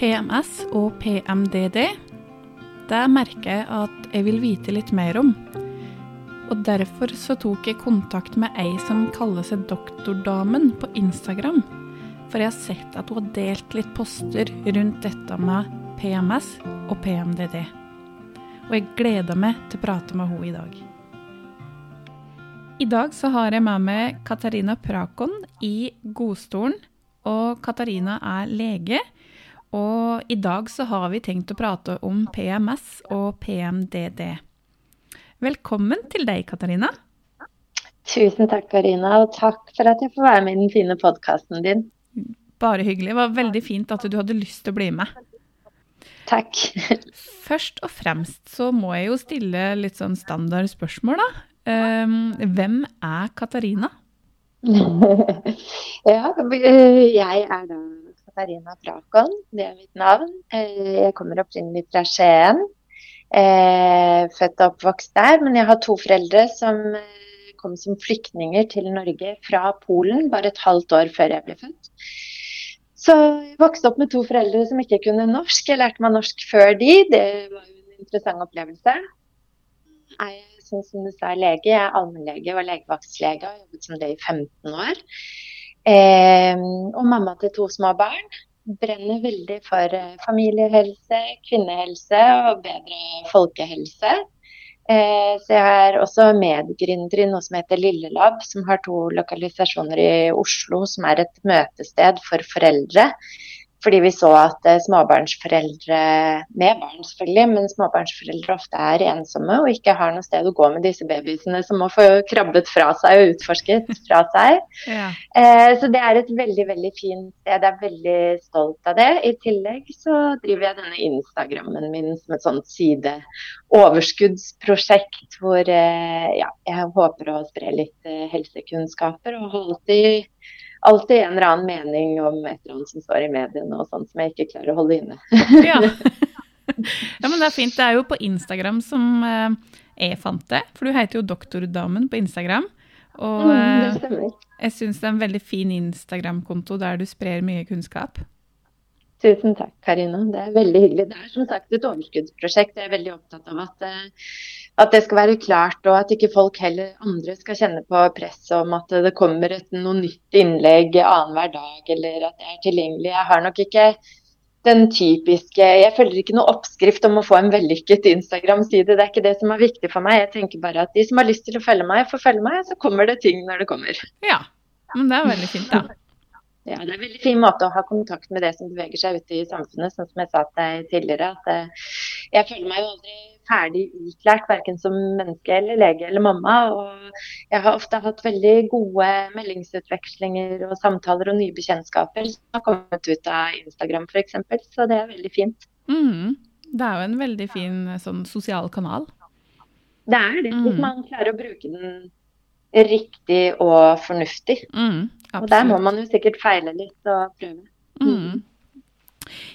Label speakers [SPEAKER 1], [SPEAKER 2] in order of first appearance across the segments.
[SPEAKER 1] PMS og PMDD, det merker jeg at jeg vil vite litt mer om. Og derfor så tok jeg kontakt med ei som kaller seg Doktordamen på Instagram. For jeg har sett at hun har delt litt poster rundt dette med PMS og PMDD. Og jeg gleder meg til å prate med henne i dag. I dag så har jeg med meg Katarina Prakon i godstolen. Og Katarina er lege. Og i dag så har vi tenkt å prate om PMS og PMDD. Velkommen til deg, Katarina.
[SPEAKER 2] Tusen takk, Karina, og takk for at jeg får være med i den fine podkasten din.
[SPEAKER 1] Bare hyggelig. Det var veldig fint at du hadde lyst til å bli med.
[SPEAKER 2] Takk.
[SPEAKER 1] Først og fremst så må jeg jo stille litt sånn standard spørsmål, da. Um, hvem er Katarina?
[SPEAKER 2] ja, jeg er da Katarina Prakon. Det er mitt navn. Eh, jeg kommer opprinnelig fra Skien. Eh, født og oppvokst der. Men jeg har to foreldre som eh, kom som flyktninger til Norge fra Polen bare et halvt år før jeg ble født. Så jeg vokste opp med to foreldre som ikke kunne norsk. Jeg lærte meg norsk før de. Det var jo en interessant opplevelse. Jeg er, som du sa, lege. Jeg er allmennlege og legevaktslege og har jobbet som det i 15 år. Eh, og mamma til to små barn. Brenner veldig for eh, familiehelse, kvinnehelse og bedre folkehelse. Eh, så jeg er også medgründer i noe som heter Lillelab, som har to lokalisasjoner i Oslo, som er et møtested for foreldre fordi vi så at eh, småbarnsforeldre, med barn selvfølgelig, men småbarnsforeldre ofte er ensomme og ikke har noe sted å gå med disse babyene som må få krabbet fra seg og utforsket fra seg. Ja. Eh, så det er et veldig, veldig fint sted. Jeg er veldig stolt av det. I tillegg så driver jeg denne Instagrammen min som et sånt sideoverskuddsprosjekt hvor eh, ja, jeg håper å spre litt eh, helsekunnskaper og holde alltid alltid en eller annen mening om et eller annet som står i mediene og sånt som jeg ikke klarer å holde inne.
[SPEAKER 1] ja. ja. men det er fint. Det er jo på Instagram som eh, jeg fant det. For du heter jo Doktordamen på Instagram. Og mm, det eh, stemmer. jeg syns det er en veldig fin Instagram-konto der du sprer mye kunnskap.
[SPEAKER 2] Tusen takk, Karina. Det er veldig hyggelig. Det er som sagt et overskuddsprosjekt. Jeg er veldig opptatt av at uh, at det skal være klart, og at ikke folk heller andre skal kjenne på press om at det kommer et noe nytt innlegg annenhver dag, eller at det er tilgjengelig. Jeg har nok ikke den typiske Jeg følger ikke noe oppskrift om å få en vellykket Instagram-side. Det er ikke det som er viktig for meg. Jeg tenker bare at de som har lyst til å følge meg, får følge meg. Så kommer det ting når det kommer.
[SPEAKER 1] Ja, men det er veldig fint, da.
[SPEAKER 2] Ja, det er en veldig fin måte å ha kontakt med det som beveger seg ute i samfunnet, sånn som jeg sa til deg tidligere. at eh, Jeg føler meg jo aldri ferdig utlært, verken som menneske eller lege eller mamma. Og jeg har ofte hatt veldig gode meldingsutvekslinger og samtaler og nye bekjentskaper som har kommet ut av Instagram f.eks. Så det er veldig fint.
[SPEAKER 1] Mm. Det er jo en veldig fin sånn sosial kanal.
[SPEAKER 2] Det er det, hvis mm. man klarer å bruke den riktig og fornuftig. Mm, og der må man jo sikkert feile litt og prøve. Mm.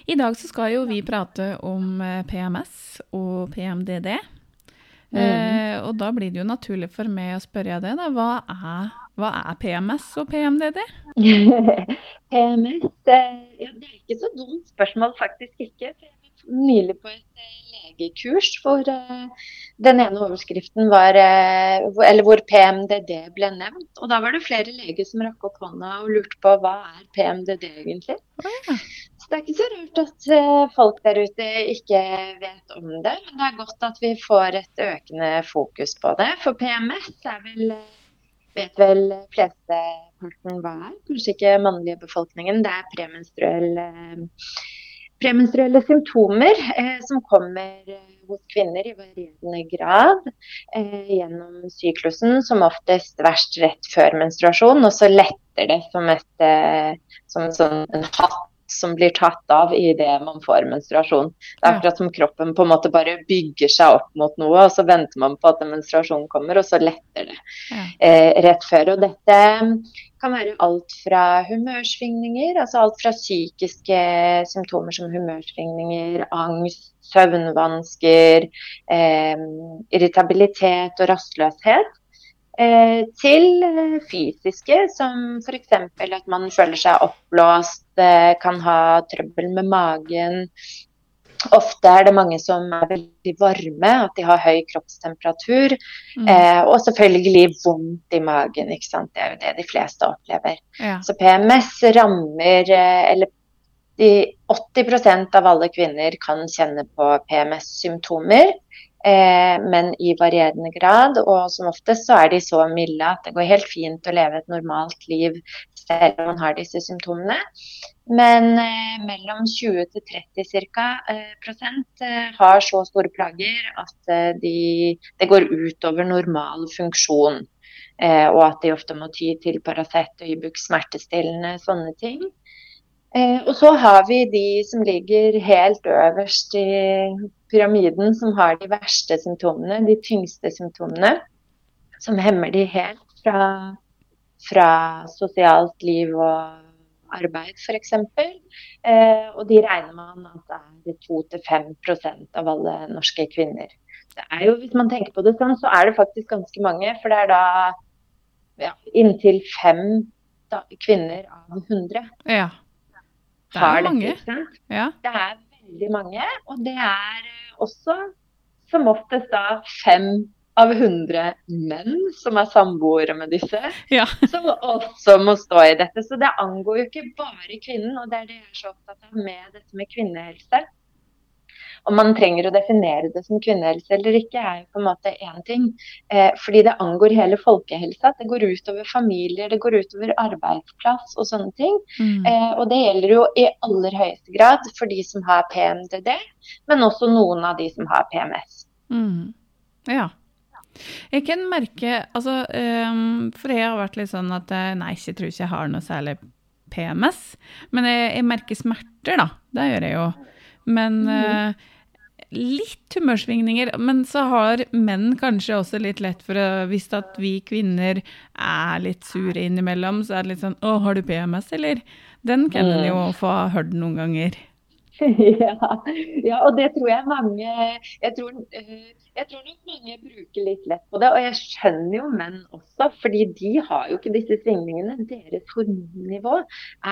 [SPEAKER 1] I dag så skal jo vi prate om eh, PMS og PMDD. Mm. Eh, og da blir det jo naturlig for meg å spørre deg, da. Hva er, hva er PMS og PMDD?
[SPEAKER 2] PMS eh, ja, Det er ikke så dumt spørsmål, faktisk ikke. Jeg var nylig på et eh, legekurs hvor uh, den ene overskriften var uh, Eller hvor PMDD ble nevnt. Og da var det flere leger som rakk opp hånda og lurte på hva er PMDD egentlig. Ja. Så det er ikke så rart at uh, folk der ute ikke vet om det. Men det er godt at vi får et økende fokus på det. For PMS er vel vet vel flesteparten hva er. Kanskje ikke mannlige befolkningen. Det er premenstruell premenstruelle symptomer eh, som kommer eh, hos kvinner i varierende grad eh, gjennom syklusen, som oftest verst rett før menstruasjon, og så letter det som, et, eh, som sånn, en hatt som blir tatt av idet man får menstruasjon. Det er akkurat som kroppen på en måte bare bygger seg opp mot noe, og så venter man på at menstruasjonen kommer, og så letter det eh, rett før. Og dette kan være alt fra humørsvingninger, altså alt fra psykiske symptomer som humørsvingninger, angst, søvnvansker, eh, irritabilitet og rastløshet til eh, fysiske, som f.eks. at man føler seg oppblåst, eh, kan ha trøbbel med magen. Ofte er det mange som er veldig varme, at de har høy kroppstemperatur. Mm. Eh, og selvfølgelig vondt i magen, ikke sant. Det er jo det de fleste opplever. Ja. Så PMS rammer Eller de 80% av alle kvinner kan kjenne på PMS-symptomer eh, men i varierende grad. Og som oftest så er de så milde at det går helt fint å leve et normalt liv selv om man har disse symptomene. Men eh, mellom 20 til 30 ca. Eh, prosent eh, har så store plager at eh, de, det går utover normal funksjon. Og at de ofte må ty til Paracet og Ibux smertestillende, sånne ting. Eh, og så har vi de som ligger helt øverst i pyramiden, som har de verste symptomene, de tyngste symptomene. Som hemmer de helt fra, fra sosialt liv og arbeid, f.eks. Eh, og de regner man at er 2-5% av alle norske kvinner. Det er jo, Hvis man tenker på det sånn, så er det faktisk ganske mange. For det er da ja, inntil fem da, kvinner av 100.
[SPEAKER 1] Ja har er
[SPEAKER 2] sant? Ja. Det er veldig mange. Og det er eh, også som oftest da fem av 100 menn som er samboere med disse, ja. som også må stå i dette. Så det angår jo ikke bare kvinnen, og det er det jeg er så opptatt av med dette med kvinnehelse om man trenger å definere det som kvinnehelse eller ikke, er jo på en måte én ting. Eh, fordi det angår hele folkehelsa. Det går utover familier, det går utover arbeidsplass og sånne ting. Mm. Eh, og det gjelder jo i aller høyeste grad for de som har PMDD, men også noen av de som har PMS.
[SPEAKER 1] Mm. Ja. Jeg kan merke altså, um, For jeg har vært litt sånn at eh, nei, jeg tror ikke jeg har noe særlig PMS. Men jeg, jeg merker smerter, da. Det gjør jeg jo. Men uh, litt humørsvingninger. Men så har menn kanskje også litt lett for å Hvis at vi kvinner er litt sure innimellom, så er det litt sånn Å, har du PMS, eller? Den kan en jo mm. få hørt noen ganger.
[SPEAKER 2] Ja, ja, og det tror jeg mange jeg tror, eh, jeg tror nok mange bruker litt lett på det. Og jeg skjønner jo menn også, fordi de har jo ikke disse svingningene. Deres hormonnivå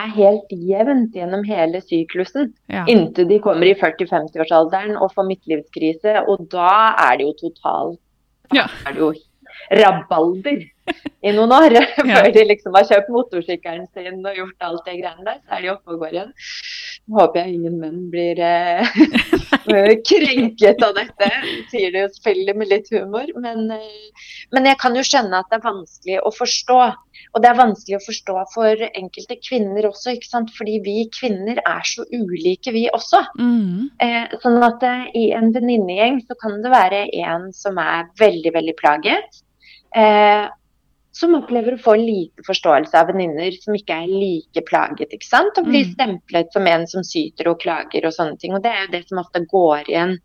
[SPEAKER 2] er helt jevnt gjennom hele syklusen. Ja. Inntil de kommer i 40-50-årsalderen og får midtlivskrise. Og da er det jo totalt ja. er det jo rabalder i noen år. Før de liksom har kjøpt motorsykkelen sin og gjort alt det greiene der, så er de oppe og går igjen. Håper jeg ingen menn blir eh, krenket av dette. Sier det jo selvfølgelig med litt humor. Men, eh, men, jeg kan jo skjønne at det er vanskelig å forstå. Og det er vanskelig å forstå for enkelte kvinner også, ikke sant? fordi vi kvinner er så ulike, vi også. Mm. Eh, sånn at eh, i en venninnegjeng så kan det være en som er veldig, veldig plaget. Eh, som opplever å få lite forståelse av venninner som ikke er like plaget. ikke sant? Og blir mm. stemplet som en som syter og klager og sånne ting. Og det er jo det som ofte går igjen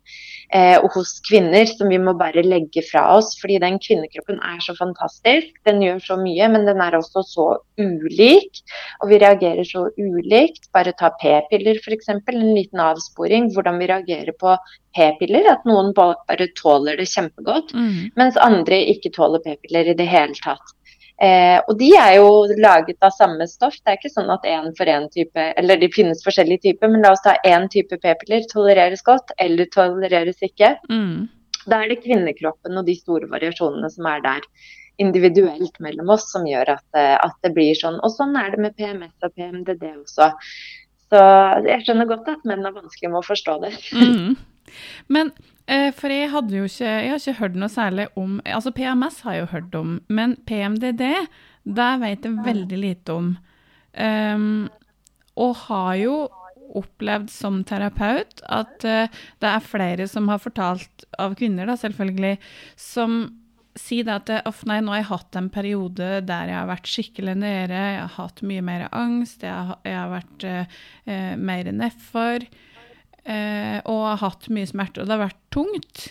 [SPEAKER 2] eh, hos kvinner, som vi må bare legge fra oss. Fordi den kvinnekroppen er så fantastisk. Den gjør så mye, men den er også så ulik. Og vi reagerer så ulikt. Bare ta p-piller f.eks. En liten avsporing. Hvordan vi reagerer på p-piller. At noen bare tåler det kjempegodt, mm. mens andre ikke tåler p-piller i det hele tatt. Eh, og de er jo laget av samme stoff. Det er ikke sånn at én for én type Eller de finnes forskjellige typer, men la oss ta én type p-piller tolereres godt, eller tolereres ikke. Mm. Da er det kvinnekroppen og de store variasjonene som er der individuelt mellom oss, som gjør at, eh, at det blir sånn. Og sånn er det med PMS og PMDD også. Så jeg skjønner godt at menn har vanskelig med å forstå det.
[SPEAKER 1] Mm. Men for jeg hadde jo ikke Jeg har ikke hørt noe særlig om Altså PMS har jeg jo hørt om, men PMDD, det vet jeg veldig lite om. Um, og har jo opplevd som terapeut at uh, det er flere som har fortalt, av kvinner da selvfølgelig, som sier at oh, nei, nå har jeg hatt en periode der jeg har vært skikkelig nede, jeg har hatt mye mer angst, jeg har, jeg har vært uh, mer nedfor eh, og har hatt mye smerte, og det har vært tungt.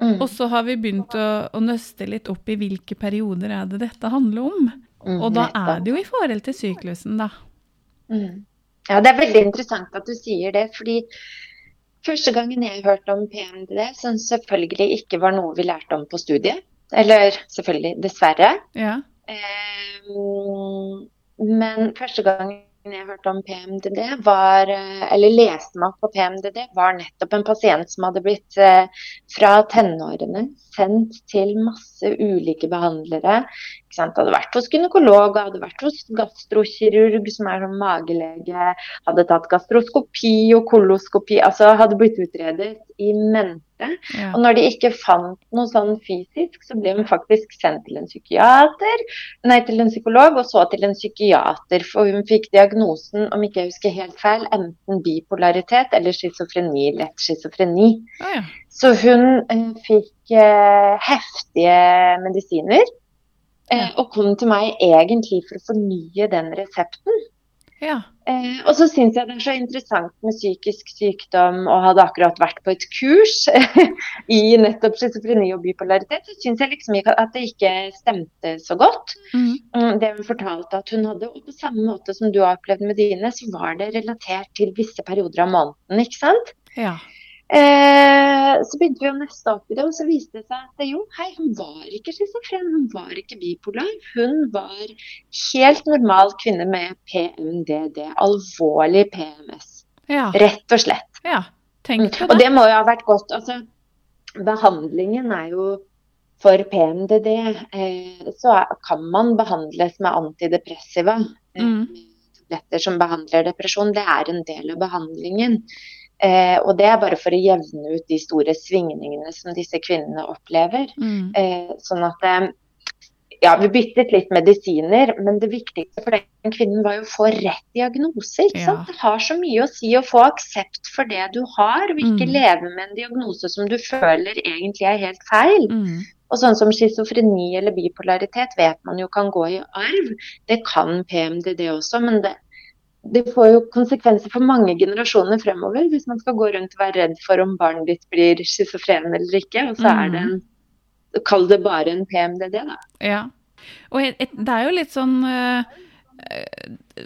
[SPEAKER 1] Mm. Og så har vi begynt å, å, nøste litt opp i hvilke perioder er det dette handler om. Mm, og da er det jo i forhold til syklusen, da.
[SPEAKER 2] Mm. Ja, det er veldig interessant at du sier det. fordi første gangen jeg hørte om PMDD, som selvfølgelig ikke var noe vi lærte om på studiet, Eller selvfølgelig, dessverre.
[SPEAKER 1] Ja.
[SPEAKER 2] Eh, men første gangen jeg hørte om PMDD, var, eh, eller leste meg opp på PMDD, var nettopp en pasient som hadde blitt eh, fra tenårene sendt til masse ulike behandlere. Hadde vært hos gynekolog, hadde vært hos gastrokirurg, som er sånn magelege. Hadde tatt gastroskopi og koloskopi. Altså hadde blitt utredet i mente. Ja. Og når de ikke fant noe sånn fysisk, så ble hun faktisk sendt til en psykiater, nei, til en psykolog, og så til en psykiater. For hun fikk diagnosen, om ikke jeg husker helt feil, enten bipolaritet eller schizofreni, lett schizofreni.
[SPEAKER 1] Ah, ja.
[SPEAKER 2] Så hun eh, fikk eh, heftige medisiner. Eh, og kom til meg egentlig for å fornye den resepten.
[SPEAKER 1] Ja.
[SPEAKER 2] Eh, og så syns jeg det er så interessant med psykisk sykdom, og hadde akkurat vært på et kurs i nettopp schizofreni og bipolaritet, så syns jeg liksom ikke at det ikke stemte så godt.
[SPEAKER 1] Mm.
[SPEAKER 2] Mm, det hun fortalte at hun hadde, og på samme måte som du har opplevd med dine, så var det relatert til visse perioder av måneden, ikke sant?
[SPEAKER 1] Ja.
[SPEAKER 2] Eh, så begynte vi å neste opp i det, og så viste det seg at jo, hei, hun var ikke schizofren, hun var ikke bipolar. Hun var helt normal kvinne med PMDD, alvorlig PMS.
[SPEAKER 1] Ja.
[SPEAKER 2] Rett og slett.
[SPEAKER 1] ja. Tenk på
[SPEAKER 2] Og
[SPEAKER 1] det.
[SPEAKER 2] det må jo ha vært godt. Altså, behandlingen er jo for PMDD, eh, så kan man behandles med antidepressiva. eh,
[SPEAKER 1] Mm.
[SPEAKER 2] Tabletter som behandler depresjon. Det er en del av behandlingen. Eh, og det er bare for å jevne ut de store svingningene som disse kvinnene opplever.
[SPEAKER 1] Mm.
[SPEAKER 2] Eh, sånn at eh, ja, vi byttet litt medisiner, men det viktigste for den kvinnen var jo å få rett diagnose. ikke
[SPEAKER 1] Ja.
[SPEAKER 2] Det har så mye å si å få aksept for det du har, og ikke
[SPEAKER 1] Mm.
[SPEAKER 2] leve med en diagnose som du føler egentlig er helt feil.
[SPEAKER 1] Mm.
[SPEAKER 2] Og sånn som schizofreni eller bipolaritet vet man jo kan gå i arv. Det kan PMDD også, men det, det får jo konsekvenser for mange generasjoner fremover hvis man skal gå rundt og være redd for om barnet ditt blir schizofren eller ikke. Og så er det en Kall det bare en PMDD, da.
[SPEAKER 1] Ja. Og et, et, det er jo litt sånn eh,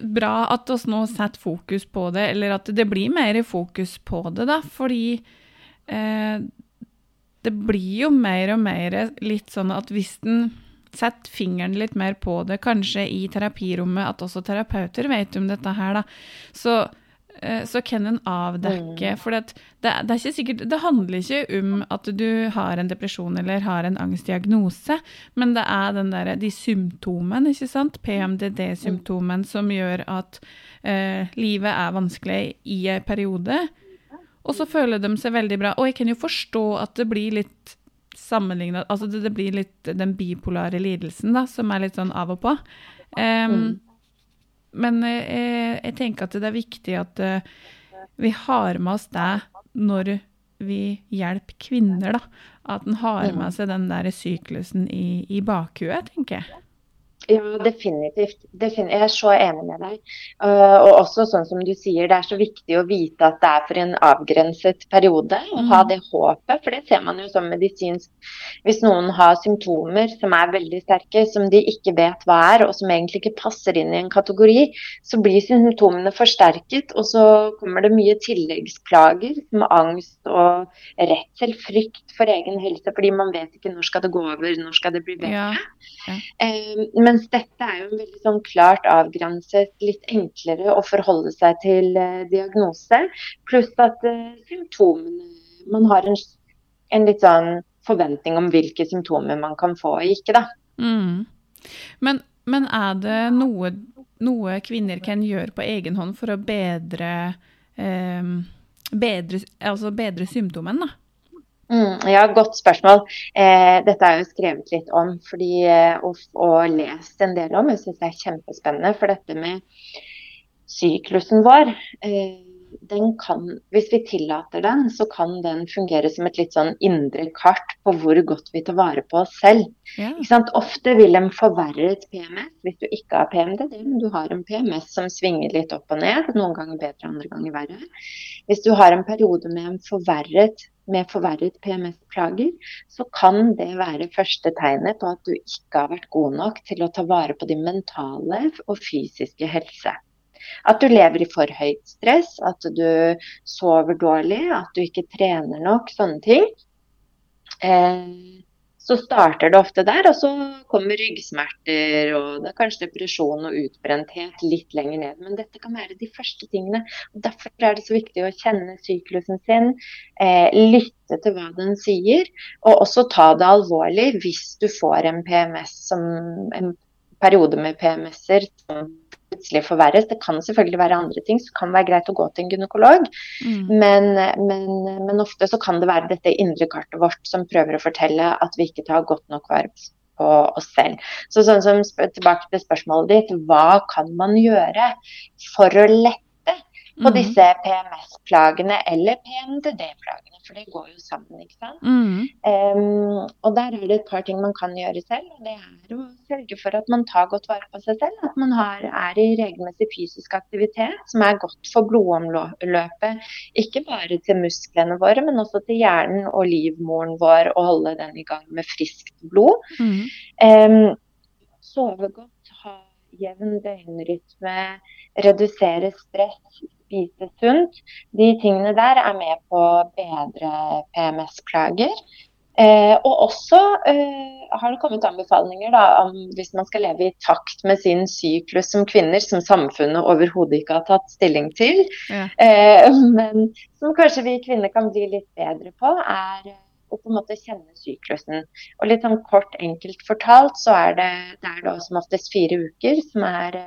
[SPEAKER 1] bra at oss nå setter fokus på det, eller at det blir mer fokus på det, da, fordi eh, det blir jo mer og mer litt sånn at hvis den setter fingeren litt mer på det, kanskje i terapirommet, at også terapeuter vet om dette her, da, så eh, så kan en avdekke For det, det, er ikke sikkert, det handler ikke om at du har en depresjon eller har en angstdiagnose, men det er den der, de symptomene, ikke sant? PMDD-symptomen som gjør at eh, livet er vanskelig i en periode. Og så føler de seg veldig bra. Og jeg kan jo forstå at det blir litt sammenlignet Altså det, det blir litt den bipolare lidelsen, da, som er litt sånn av og på. Um,
[SPEAKER 2] Mm.
[SPEAKER 1] Men eh, jeg tenker at det er viktig at uh, vi har med oss det når vi hjelper kvinner, da. At en har
[SPEAKER 2] Mm.
[SPEAKER 1] med seg den der syklusen i, i bakhuet, tenker jeg.
[SPEAKER 2] Ja, definitivt. Defin jeg er så enig med deg. Uh, og også sånn som du sier, det er så viktig å vite at det er for en avgrenset periode. Og ha
[SPEAKER 1] Mm.
[SPEAKER 2] det håpet, for det ser man jo som medisinsk. Hvis noen har symptomer som er veldig sterke, som de ikke vet hva er, og som egentlig ikke passer inn i en kategori, så blir symptomene forsterket, og så kommer det mye tilleggsplager som angst og redsel, frykt for egen helse, fordi man vet ikke når skal det gå over, når skal det bli bedre.
[SPEAKER 1] Ja.
[SPEAKER 2] Eh, mens dette er jo en veldig sånn klart avgrenset, litt enklere å forholde seg til eh, diagnose. Pluss at eh, symptomene Man har en, en litt sånn forventning om hvilke symptomer man kan få og ikke, da.
[SPEAKER 1] Mm. Men, men er det noe, noe kvinner kan gjøre på egen hånd for å bedre, eh, bedre, altså bedre symptomene, da?
[SPEAKER 2] Mm, ja, godt spørsmål. Eh, dette er jo skrevet litt om fordi, eh, og, og lest en del om. Jeg syns det er kjempespennende. For dette med syklusen vår, eh, den kan, hvis vi tillater den, så kan den fungere som et litt sånn indre kart på hvor godt vi tar vare på oss selv.
[SPEAKER 1] Ja.
[SPEAKER 2] Ikke sant? Ofte vil en forverret PMS, hvis du ikke har PMDD, men du har en PMS som svinger litt opp og ned, noen ganger bedre, andre ganger verre. Hvis du har en periode med en forverret med forverret PMS-plager, så kan det være første tegnet på at du ikke har vært god nok til å ta vare på din mentale og fysiske helse. At du lever i for høyt stress, at du sover dårlig, at du ikke trener nok, sånne ting. Eh, så starter det ofte der. Og så kommer ryggsmerter og det er kanskje depresjon og utbrenthet litt lenger ned. Men dette kan være de første tingene. og Derfor er det så viktig å kjenne syklusen sin, eh, lytte til hva den sier, og også ta det alvorlig hvis du får en PMS som en periode med PMS-er som plutselig forverres. Det kan selvfølgelig være andre ting som kan være greit å gå til en gynekolog, mm. men, men, men, ofte så kan det være dette indre kartet vårt som prøver å fortelle at vi ikke tar godt nok vare på oss selv. Så sånn som Tilbake til spørsmålet ditt, hva kan man gjøre for å lette på mm. disse PMS-plagene eller PMDD-plagene, for det går jo sammen. ikke sant? Mm. Um, og der er det et par ting man kan gjøre selv. og Det er å sørge for at man tar godt vare på seg selv. At man har, er i regelmessig fysisk aktivitet som er godt for blodomløpet. Ikke bare til musklene våre, men også til hjernen og livmoren vår, og holde den i gang med friskt blod. Mm. Um, sove godt, ha jevn døgnrytme, redusere stress, spise sunt. De tingene der er med på å bedre PMS-plager. Eh, og også eh, har det kommet anbefalinger da, om hvis man skal leve i takt med sin syklus som kvinner, som samfunnet overhodet ikke har tatt stilling til, ja. eh, men som kanskje vi kvinner kan bli litt bedre på, er å på en måte kjenne syklusen. Og litt sånn kort, enkelt fortalt, så er det, det er da som oftest fire uker som er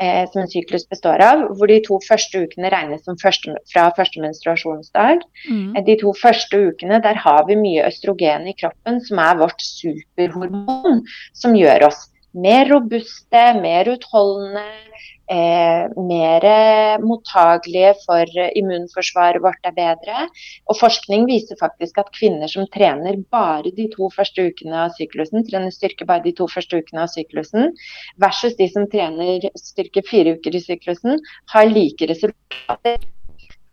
[SPEAKER 2] eh, som en syklus består av, hvor de to første ukene regnes som første, fra første menstruasjonsdag. Mm. Eh, de to første ukene der har vi mye østrogen i kroppen, som er vårt superhormon, som gjør oss mer robuste, mer utholdende, eh, mer mottagelige for immunforsvaret vårt er bedre. Og forskning viser faktisk at kvinner som trener bare de to første ukene av syklusen, trener styrke bare de to første ukene av syklusen, versus de som trener styrke fire uker i syklusen, har like resultater.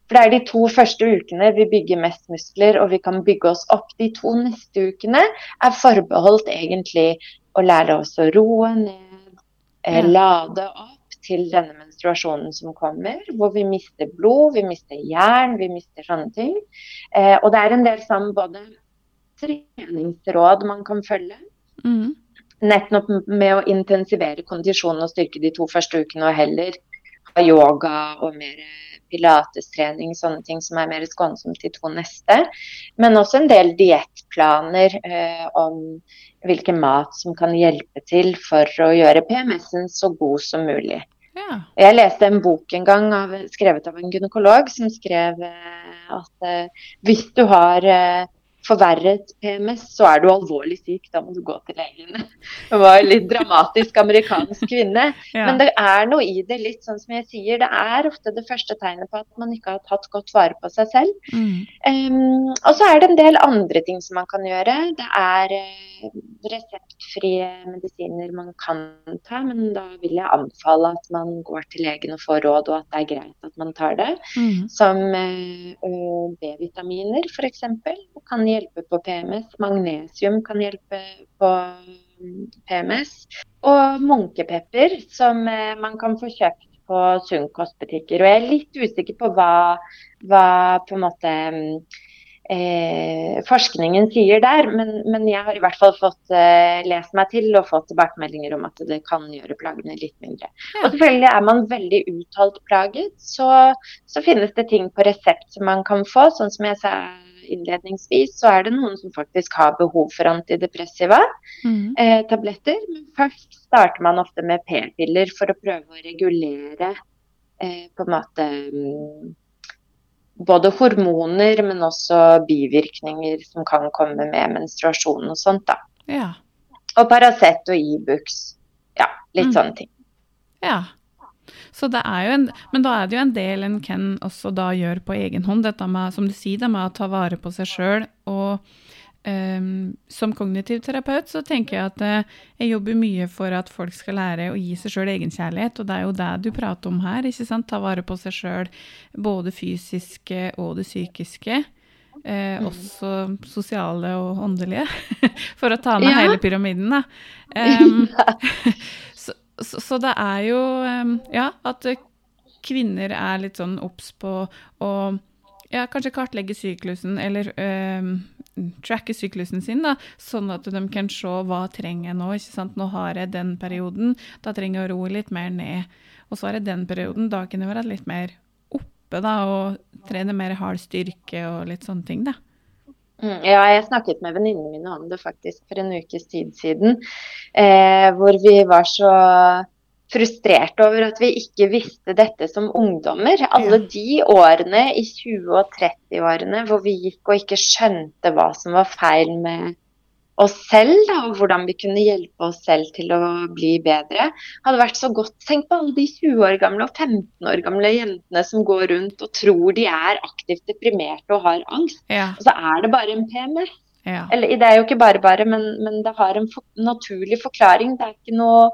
[SPEAKER 2] For det er de to første ukene vi bygger mest muskler, og vi kan bygge oss opp. De to neste ukene er forbeholdt egentlig å lære oss å roe ned, eh, lade opp til denne menstruasjonen som kommer, hvor vi mister blod, vi mister jern, vi mister sånne ting. Eh, og det er en del sånn både treningsråd man kan følge. Mm. Nettopp med å intensivere kondisjonen og styrke de to første ukene, og heller ha yoga og mer pilatestrening, sånne ting som er mer skånsomt de to neste. Men også en del diettplaner eh, om hvilken mat som kan hjelpe til for å gjøre PMS-en så god som mulig. Ja. Jeg leste en bok en gang av, skrevet av en gynekolog som skrev eh, at eh, hvis du har eh, forverret PMS, så er du alvorlig syk, da må du gå til legen. Hun var en litt dramatisk amerikansk kvinne. ja. Men det er noe i det, litt sånn som jeg sier. Det er ofte det første tegnet på at man ikke har tatt godt vare på seg selv. Mm. Um, og så er det en del andre ting som man kan gjøre. Det er uh, reseptfrie medisiner man kan ta, men da vil jeg anbefale at man går til legen og får råd, og at det er greit at man tar det. Mm. Som uh, B-vitaminer, f.eks. kan hjelpe hjelpe på PMS. Magnesium kan hjelpe på mm, PMS. Og munkepepper, som eh, man kan få kjøpt på sunnkostbutikker. Og jeg er litt usikker på hva, hva på en måte mm, eh, forskningen sier der, men, men, jeg har i hvert fall fått eh, lest meg til og fått tilbakemeldinger om at det kan gjøre plagene litt mindre. Ja. Og selvfølgelig er man veldig uttalt plaget, så, så finnes det ting på resept som man kan få, sånn som jeg sa innledningsvis, så er det noen som faktisk har behov for antidepressiva mm. eh, tabletter. Men først starter man ofte med p-piller for å prøve å regulere eh, på en måte um, både hormoner, men også bivirkninger som kan komme med menstruasjon og sånt. da. Ja. Og Paracet og Ibux. E ja, litt mm. sånne ting.
[SPEAKER 1] Ja. Så det er jo en, men da er det jo en del en kan også da gjøre på egen hånd, dette med, som du sier, det med å ta vare på seg sjøl. Og um, som kognitiv terapeut så tenker jeg at uh, jeg jobber mye for at folk skal lære å gi seg sjøl egenkjærlighet, og det er jo det du prater om her. ikke sant? Ta vare på seg sjøl, både fysiske og det psykiske. Eh, mm. Også sosiale og åndelige, for å ta med ja. hele pyramiden. da. Um, så, så, det er jo Ja, at kvinner er litt sånn obs på å ja, kanskje kartlegge syklusen, eller øh, tracke syklusen sin, da, sånn at de kan se hva trenger jeg nå. ikke sant? Nå har jeg den perioden, da trenger jeg å roe litt mer ned. Og så har jeg den perioden, da kan jeg være litt mer oppe da, og trene mer hard styrke og litt sånne ting. da.
[SPEAKER 2] Mm, ja, jeg snakket med venninnene mine om det faktisk for en ukes tid siden. Eh, hvor vi var så frustrert over at vi ikke visste dette som ungdommer. Alle de årene i 20- og 30-årene hvor vi gikk og ikke skjønte hva som var feil med oss selv, da, og hvordan vi kunne hjelpe oss selv til å bli bedre, hadde vært så godt. Tenk på alle de 20 år gamle og 15 år gamle jentene som går rundt og tror de er aktivt deprimerte og har angst.
[SPEAKER 1] Ja.
[SPEAKER 2] Og så er det bare en PMS.
[SPEAKER 1] Ja.
[SPEAKER 2] Eller det er jo ikke bare bare, men, men det har en for, naturlig forklaring. Det er ikke noe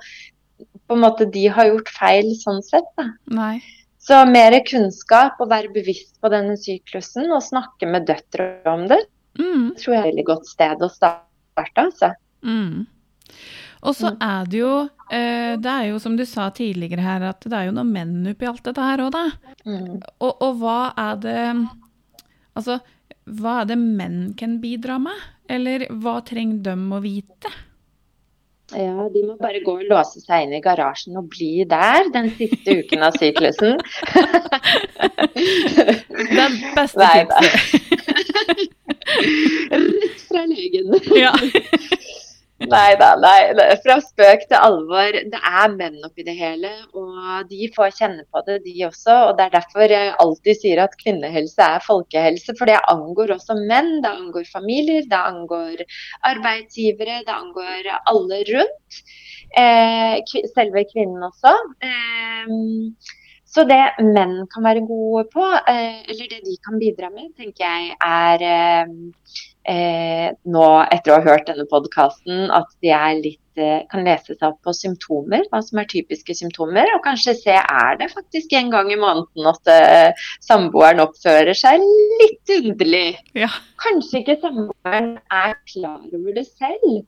[SPEAKER 2] på en måte de har gjort feil sånn sett. Da.
[SPEAKER 1] Nei.
[SPEAKER 2] Så mer kunnskap og være bevisst på denne syklusen og snakke med døtre om det,
[SPEAKER 1] Mm.
[SPEAKER 2] tror jeg er et veldig godt sted å starte. Altså.
[SPEAKER 1] Mm. Og så
[SPEAKER 2] Mm.
[SPEAKER 1] er det jo eh, Det er jo som du sa tidligere her, at det er jo noen menn oppi alt dette her òg, da.
[SPEAKER 2] Mm.
[SPEAKER 1] Og, og hva er det Altså, hva er det menn kan bidra med? Eller hva trenger de å vite?
[SPEAKER 2] Ja, de må bare gå og låse seg inn i garasjen og bli der den siste uken av syklusen.
[SPEAKER 1] Den beste
[SPEAKER 2] Nei
[SPEAKER 1] tipset.
[SPEAKER 2] Rett fra legen.
[SPEAKER 1] Ja.
[SPEAKER 2] Nei da, nei. Fra spøk til alvor. Det er menn oppi det hele, og de får kjenne på det, de også. Og det er derfor jeg alltid sier at kvinnehelse er folkehelse, for det angår også menn. Det angår familier, det angår arbeidsgivere, det angår alle rundt. Eh, selve kvinnen også. Eh, så det menn kan være gode på, eh, eller det de kan bidra med, tenker jeg er eh, eh, nå etter å ha hørt denne podkasten at de er litt eh, kan lese seg opp på symptomer, hva som er typiske symptomer, og kanskje se er det faktisk en gang i måneden at eh, samboeren oppfører seg litt underlig.
[SPEAKER 1] Ja.
[SPEAKER 2] Kanskje ikke samboeren er klar over det selv.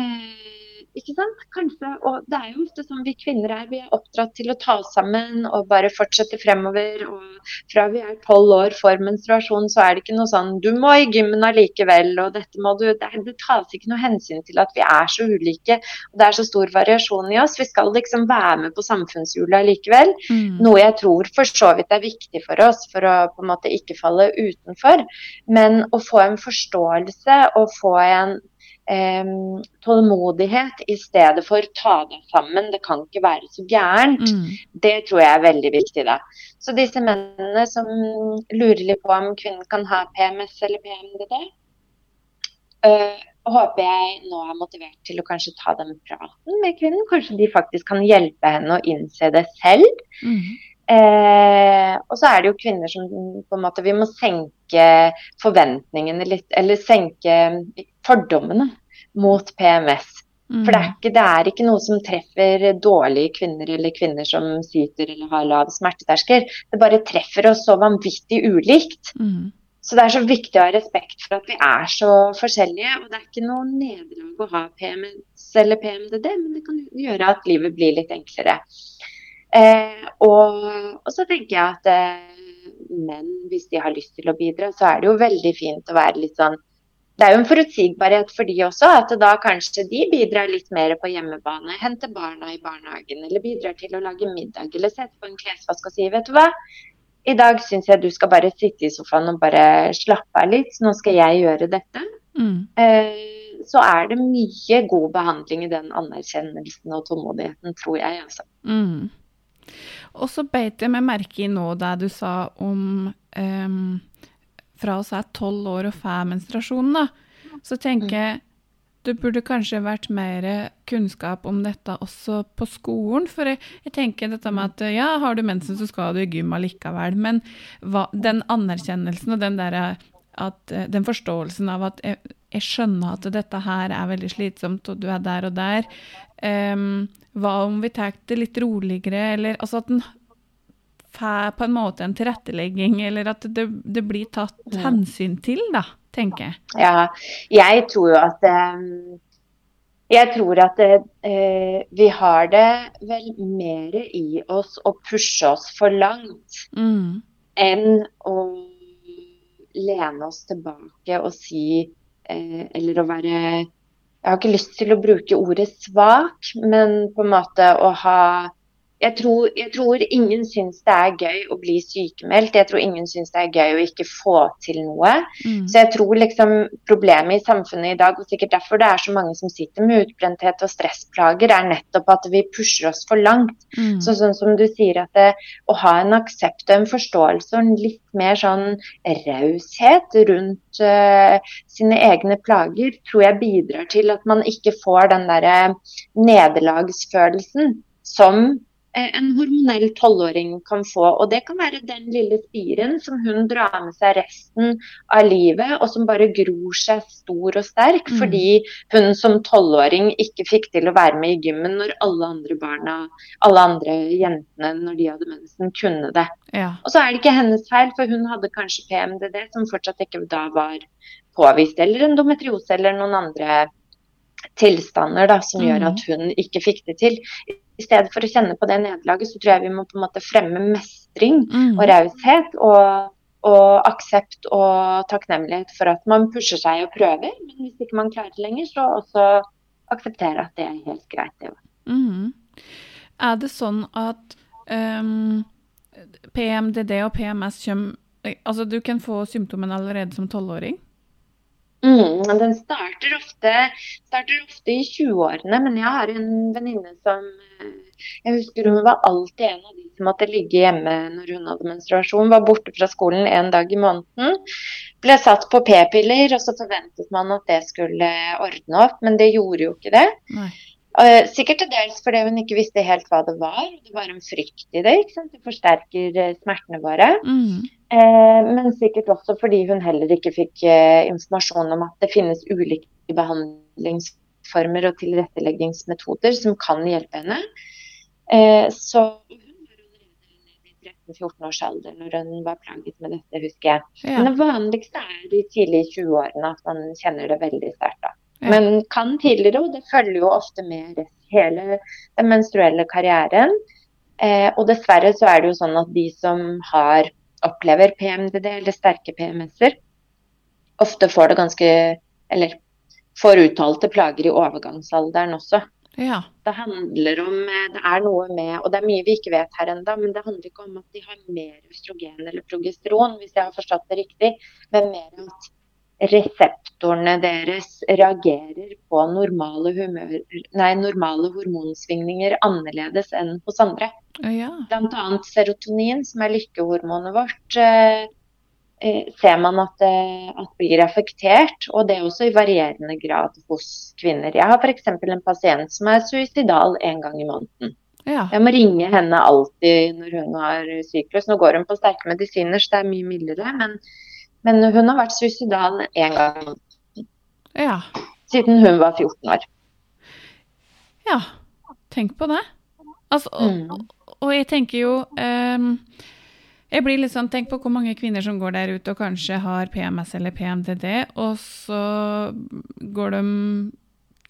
[SPEAKER 2] Eh, ikke sant? Kanskje, og det er jo ofte sånn vi kvinner er. Vi er oppdratt til å ta oss sammen og bare fortsette fremover. Og fra vi er tolv år for menstruasjon, så er det ikke noe sånn du må i gymmen allikevel, og dette må du Det, det tas ikke noe hensyn til at vi er så ulike, og det er så stor variasjon i oss. Vi skal liksom være med på samfunnshjulet allikevel.
[SPEAKER 1] Mm.
[SPEAKER 2] Noe jeg tror for så vidt er viktig for oss for å på en måte ikke falle utenfor. Men å få en forståelse og få en tålmodighet i stedet for ta deg sammen, det kan ikke være så gærent.
[SPEAKER 1] Mm.
[SPEAKER 2] Det tror jeg er veldig viktig. da. Så disse mennene som lurer litt på om kvinnen kan ha PMS eller PMDD, øh, håper jeg nå er motivert til å kanskje ta den praten med kvinnen. Kanskje de faktisk kan hjelpe henne å innse det selv.
[SPEAKER 1] Mm.
[SPEAKER 2] Eh, og så er det jo kvinner som på en måte Vi må senke forventningene litt, eller senke fordommene mot PMS.
[SPEAKER 1] Mm.
[SPEAKER 2] For det er, ikke, det er ikke noe som treffer dårlige kvinner eller kvinner som syter eller har lav smerteterskel. Det bare treffer oss så vanvittig ulikt.
[SPEAKER 1] Mm.
[SPEAKER 2] Så det er så viktig å ha respekt for at vi er så forskjellige. Og det er ikke noe nederlag å ha PMS eller PMDD, men det kan gjøre at livet blir litt enklere. Eh, og, og så tenker jeg at eh, menn, hvis de har lyst til å bidra, så er det jo veldig fint å være litt sånn Det er jo en forutsigbarhet for de også, at da kanskje de bidrar litt mer på hjemmebane. Henter barna i barnehagen, eller bidrar til å lage middag, eller sette på en klesvask og sier vet du hva, i dag syns jeg du skal bare sitte i sofaen og bare slappe av litt, så nå skal jeg gjøre dette.
[SPEAKER 1] Mm.
[SPEAKER 2] Eh, så er det mye god behandling i den anerkjennelsen og tålmodigheten, tror jeg. Altså.
[SPEAKER 1] Mm. Og så beit jeg meg merke i nå det du sa om um, fra oss er tolv år og får menstruasjon, da. Så tenker jeg det burde kanskje vært mer kunnskap om dette også på skolen. For jeg, jeg tenker dette med at ja, har du mensen, så skal du i gym allikevel. Men hva, den anerkjennelsen og den derre at den forståelsen av at jeg, jeg skjønner at dette her er veldig slitsomt, og du er der og der. Em, hva om vi tar det litt roligere, eller altså at en får på en måte en tilrettelegging, eller at det, det blir tatt hensyn til, da, tenker jeg.
[SPEAKER 2] Ja, jeg tror jo at eh, Jeg tror at eh, vi har det vel mer i oss å pushe oss for langt
[SPEAKER 1] Mm.
[SPEAKER 2] enn å lene oss tilbake og si eh, Eller å være Jeg har ikke lyst til å bruke ordet svak, men på en måte å ha jeg tror, jeg tror, ingen syns det er gøy å bli sykemeldt. Jeg tror ingen syns det er gøy å ikke få til noe. Mm. Så jeg tror liksom problemet i samfunnet i dag, og sikkert derfor det er så mange som sitter med utbrenthet og stressplager, er nettopp at vi pusher oss for langt. Mm. Så sånn som du sier at det, å ha en aksept og en forståelse og en litt mer sånn raushet rundt uh, sine egne plager, tror jeg bidrar til at man ikke får den derre nederlagsfølelsen som en hormonell tolvåring kan få. Og det kan være den lille spiren som hun drar med seg resten av livet, og som bare gror seg stor og sterk mm. fordi hun som tolvåring ikke fikk til å være med i gymmen når alle andre barna, alle andre jentene når de hadde mensen, kunne det. Ja. Og så er det ikke hennes feil, for hun hadde kanskje PMDD som fortsatt ikke da var påvist, eller endometriose eller noen andre tilstander da, som gjør at mm. hun ikke fikk det til. I stedet for å kjenne på det nederlaget, så tror jeg vi må på en måte fremme mestring mm. og raushet. Og, og, aksept og takknemlighet for at man pusher seg og prøver. Men hvis ikke man klarer det lenger, så også akseptere at det er helt greit. Det.
[SPEAKER 1] Mm. Er det sånn at um, PMDD og PMS kommer Altså, du kan få symptomene allerede som tolvåring?
[SPEAKER 2] Mm, den starter ofte, starter ofte i 20-årene, men jeg har en venninne som eh, Jeg husker hun var alltid en av de som måtte ligge hjemme når hun hadde menstruasjon. Var borte fra skolen en dag i måneden. Ble satt på p-piller, og så forventet man at det skulle ordne opp, men det gjorde jo ikke det. Nei. Uh, sikkert til dels fordi hun ikke visste helt hva det var. Det var en frykt i det. ikke sant? Det forsterker uh, smertene våre. Mm. Uh, men sikkert også fordi hun heller ikke fikk informasjon om at det finnes ulike behandlingsformer og tilretteleggingsmetoder som kan hjelpe henne. så allerede i 13-14 års alder når hun var plaget med dette, husker jeg. Ja. Men det vanligste er i tidlig 20-årene at man kjenner det veldig sterkt. Ja. Men kan tidligere, og det følger jo ofte med hele den menstruelle karrieren. Eh, og dessverre så er det jo sånn at de som har, opplever PMDD eller sterke PMS-er, ofte får det ganske Eller får uttalte plager i overgangsalderen også. Ja. Det handler om eh, Det er noe med Og det er mye vi ikke vet her ennå, men det handler ikke om at de har mer østrogen eller progesteron, hvis jeg har forstått det riktig, men mer at reseptorene deres reagerer på normale, humør, nei, normale hormonsvingninger annerledes enn hos andre. Ja. Bl.a. serotonin, som er lykkehormonet vårt, eh, eh, ser man at, det at, blir effektert, og det er også i varierende grad hos kvinner. Jeg har f.eks. en pasient som er suicidal en gang i måneden. Ja. Jeg må ringe henne alltid når hun har syklus. Nå går hun på sterke medisiner, så det er mye mildere. men men hun har vært suicidal én gang ja. siden hun var 14 år.
[SPEAKER 1] Ja, tenk på det. Altså, mm. og, og, jeg tenker jo um, Jeg blir litt sånn Tenk på hvor mange kvinner som går der ute og kanskje har PMS eller PMDD, og så går de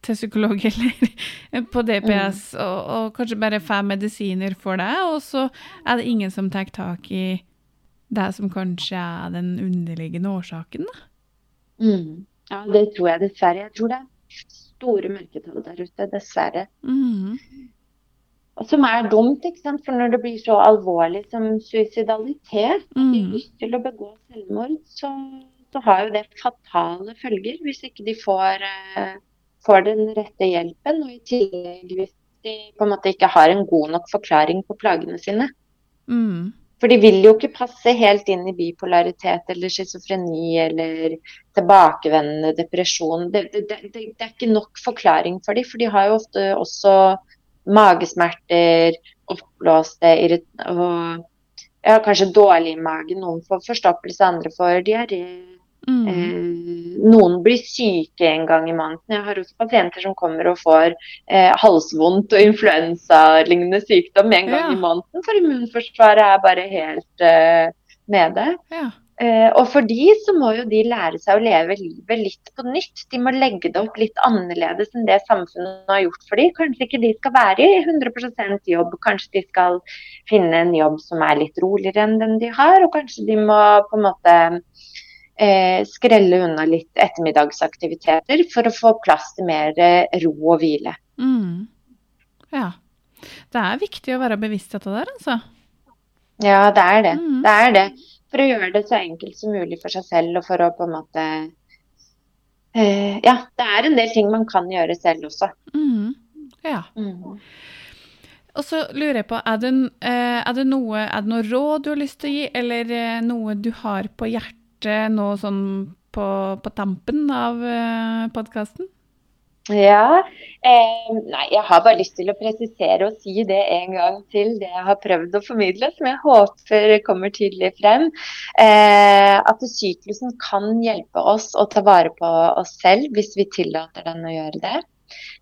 [SPEAKER 1] til psykolog eller på DPS mm. og, og, kanskje bare får medisiner for det, og så er det ingen som tar tak i det som kanskje er den underliggende årsaken, da?
[SPEAKER 2] Mm. Ja, det tror jeg dessverre. Jeg tror det er store mørketall der ute, dessverre. Mm. Og som er dumt, ikke sant? for når det blir så alvorlig som suicidalitet, mm. de lyst til å begå selvmord, så, så, har jo det fatale følger hvis ikke de får, uh, får den rette hjelpen. Og i tillegg hvis de på en måte ikke har en god nok forklaring på plagene sine. Mm. For de vil jo ikke passe helt inn i bipolaritet eller schizofreni eller tilbakevendende depresjon. Det, det, det, det, er ikke nok forklaring for dem, for de har jo ofte også magesmerter, oppblåste og ja, kanskje dårlig i magen. Noen får forstoppelse, andre får diaré. Mm. Eh, noen blir syke en gang i måneden. Jeg har også pasienter som kommer og får eh, halsvondt og influensalignende sykdom en gang ja. i måneden, for immunforsvaret er bare helt eh, nede. Ja. Eh, og for de så må jo de lære seg å leve livet litt på nytt. De må legge det opp litt annerledes enn det samfunnet har gjort for dem. Kanskje ikke de skal være i 100% jobb, kanskje de skal finne en jobb som er litt roligere enn den de har. Og kanskje de må på en måte skrelle unna litt ettermiddagsaktiviteter for å få plass til mer eh, ro og hvile.
[SPEAKER 1] Mm. Ja. Det er viktig å være bevisst dette der, altså.
[SPEAKER 2] Ja, det er det.
[SPEAKER 1] Mm.
[SPEAKER 2] Det er det. For å gjøre det så enkelt som mulig for seg selv, og for å på en måte eh, Ja, det er en del ting man kan gjøre selv også.
[SPEAKER 1] Mm. Ja.
[SPEAKER 2] Mm.
[SPEAKER 1] Og så lurer jeg på, er det, eh, er, det noe, er det noe råd du har lyst til å gi, eller eh, noe du har på hjertet nå sånn på, på tampen av eh, podkasten?
[SPEAKER 2] Ja. Eh, nei, jeg har bare lyst til å presisere og si det en gang til, det jeg har prøvd å formidle, som jeg håper kommer tydelig frem. Eh, at syklusen kan hjelpe oss å ta vare på oss selv hvis vi tillater den å gjøre det.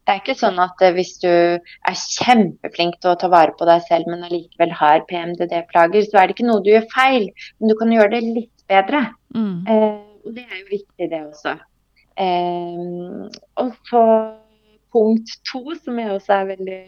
[SPEAKER 2] Det er ikke sånn at eh, hvis du er kjempeflink til å ta vare på deg selv, men allikevel har PMDD-plager, så er det ikke noe du gjør feil, men du kan gjøre det litt bedre.
[SPEAKER 1] Mm.
[SPEAKER 2] Eh, og det er jo viktig, det også. Eh, og så punkt to, som jeg også er veldig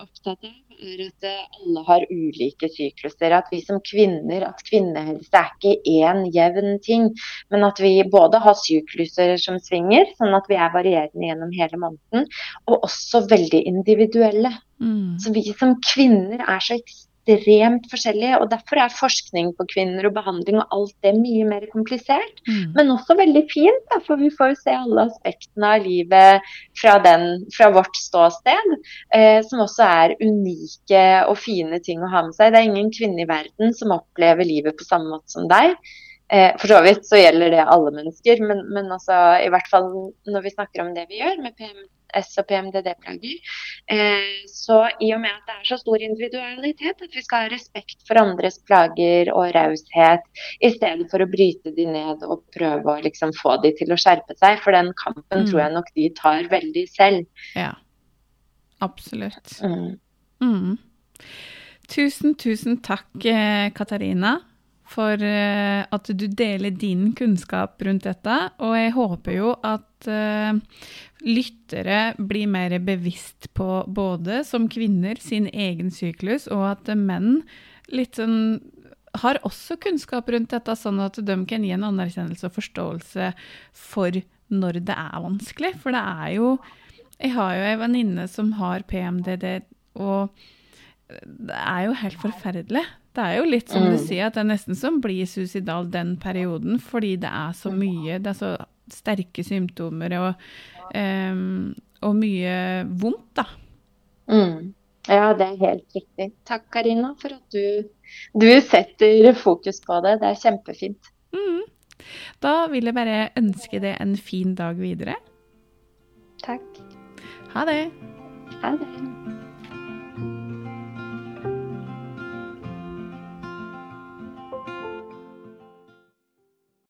[SPEAKER 2] opptatt av, er at eh, alle har ulike sykluser. At vi som kvinner, at kvinnehelse er ikke én jevn ting, men at vi både har sykluser som svinger, sånn at vi er varierende gjennom hele måneden, og også veldig individuelle.
[SPEAKER 1] Mm.
[SPEAKER 2] Så vi som kvinner er så ekstremt forskjellige, og derfor er forskning på kvinner og behandling og alt det mye mer komplisert.
[SPEAKER 1] Mm.
[SPEAKER 2] Men også veldig fint, da, for vi får jo se alle aspektene av livet fra, den, fra vårt ståsted. Eh, som også er unike og fine ting å ha med seg. Det er ingen kvinne i verden som opplever livet på samme måte som deg. Eh, for så vidt så gjelder det alle mennesker, men, men altså, i hvert fall når vi snakker om det vi gjør med PMS og PMDD-plager. Eh, så i og med at det er så stor individualitet, at vi skal ha respekt for andres plager og raushet, i stedet for å bryte de ned og prøve å liksom få de til å skjerpe seg. For den kampen
[SPEAKER 1] Mm.
[SPEAKER 2] tror jeg nok de tar veldig selv.
[SPEAKER 1] Ja. Absolutt.
[SPEAKER 2] Mm.
[SPEAKER 1] Mm. Tusen, tusen takk, eh, Katarina, for eh, at du deler din kunnskap rundt dette. Og jeg håper jo at eh, lyttere blir mer bevisst på både som kvinner sin egen syklus, og at menn litt sånn har også kunnskap rundt dette, sånn at de kan gi en anerkjennelse og forståelse for når det er vanskelig. For det er jo Jeg har jo ei venninne som har PMDD, og det er jo helt forferdelig. Det er jo litt som du
[SPEAKER 2] Mm.
[SPEAKER 1] sier, at det er nesten som blir suicidal den perioden, fordi det er så mye Det er så sterke symptomer og, um, og mye vondt, da.
[SPEAKER 2] Mm. Ja, det er helt riktig. Takk, Karina, for at du, du setter fokus på det. Det er kjempefint.
[SPEAKER 1] Mm. Da vil jeg bare ønske deg en fin dag videre.
[SPEAKER 2] Takk.
[SPEAKER 1] Ha det!
[SPEAKER 2] Ha det.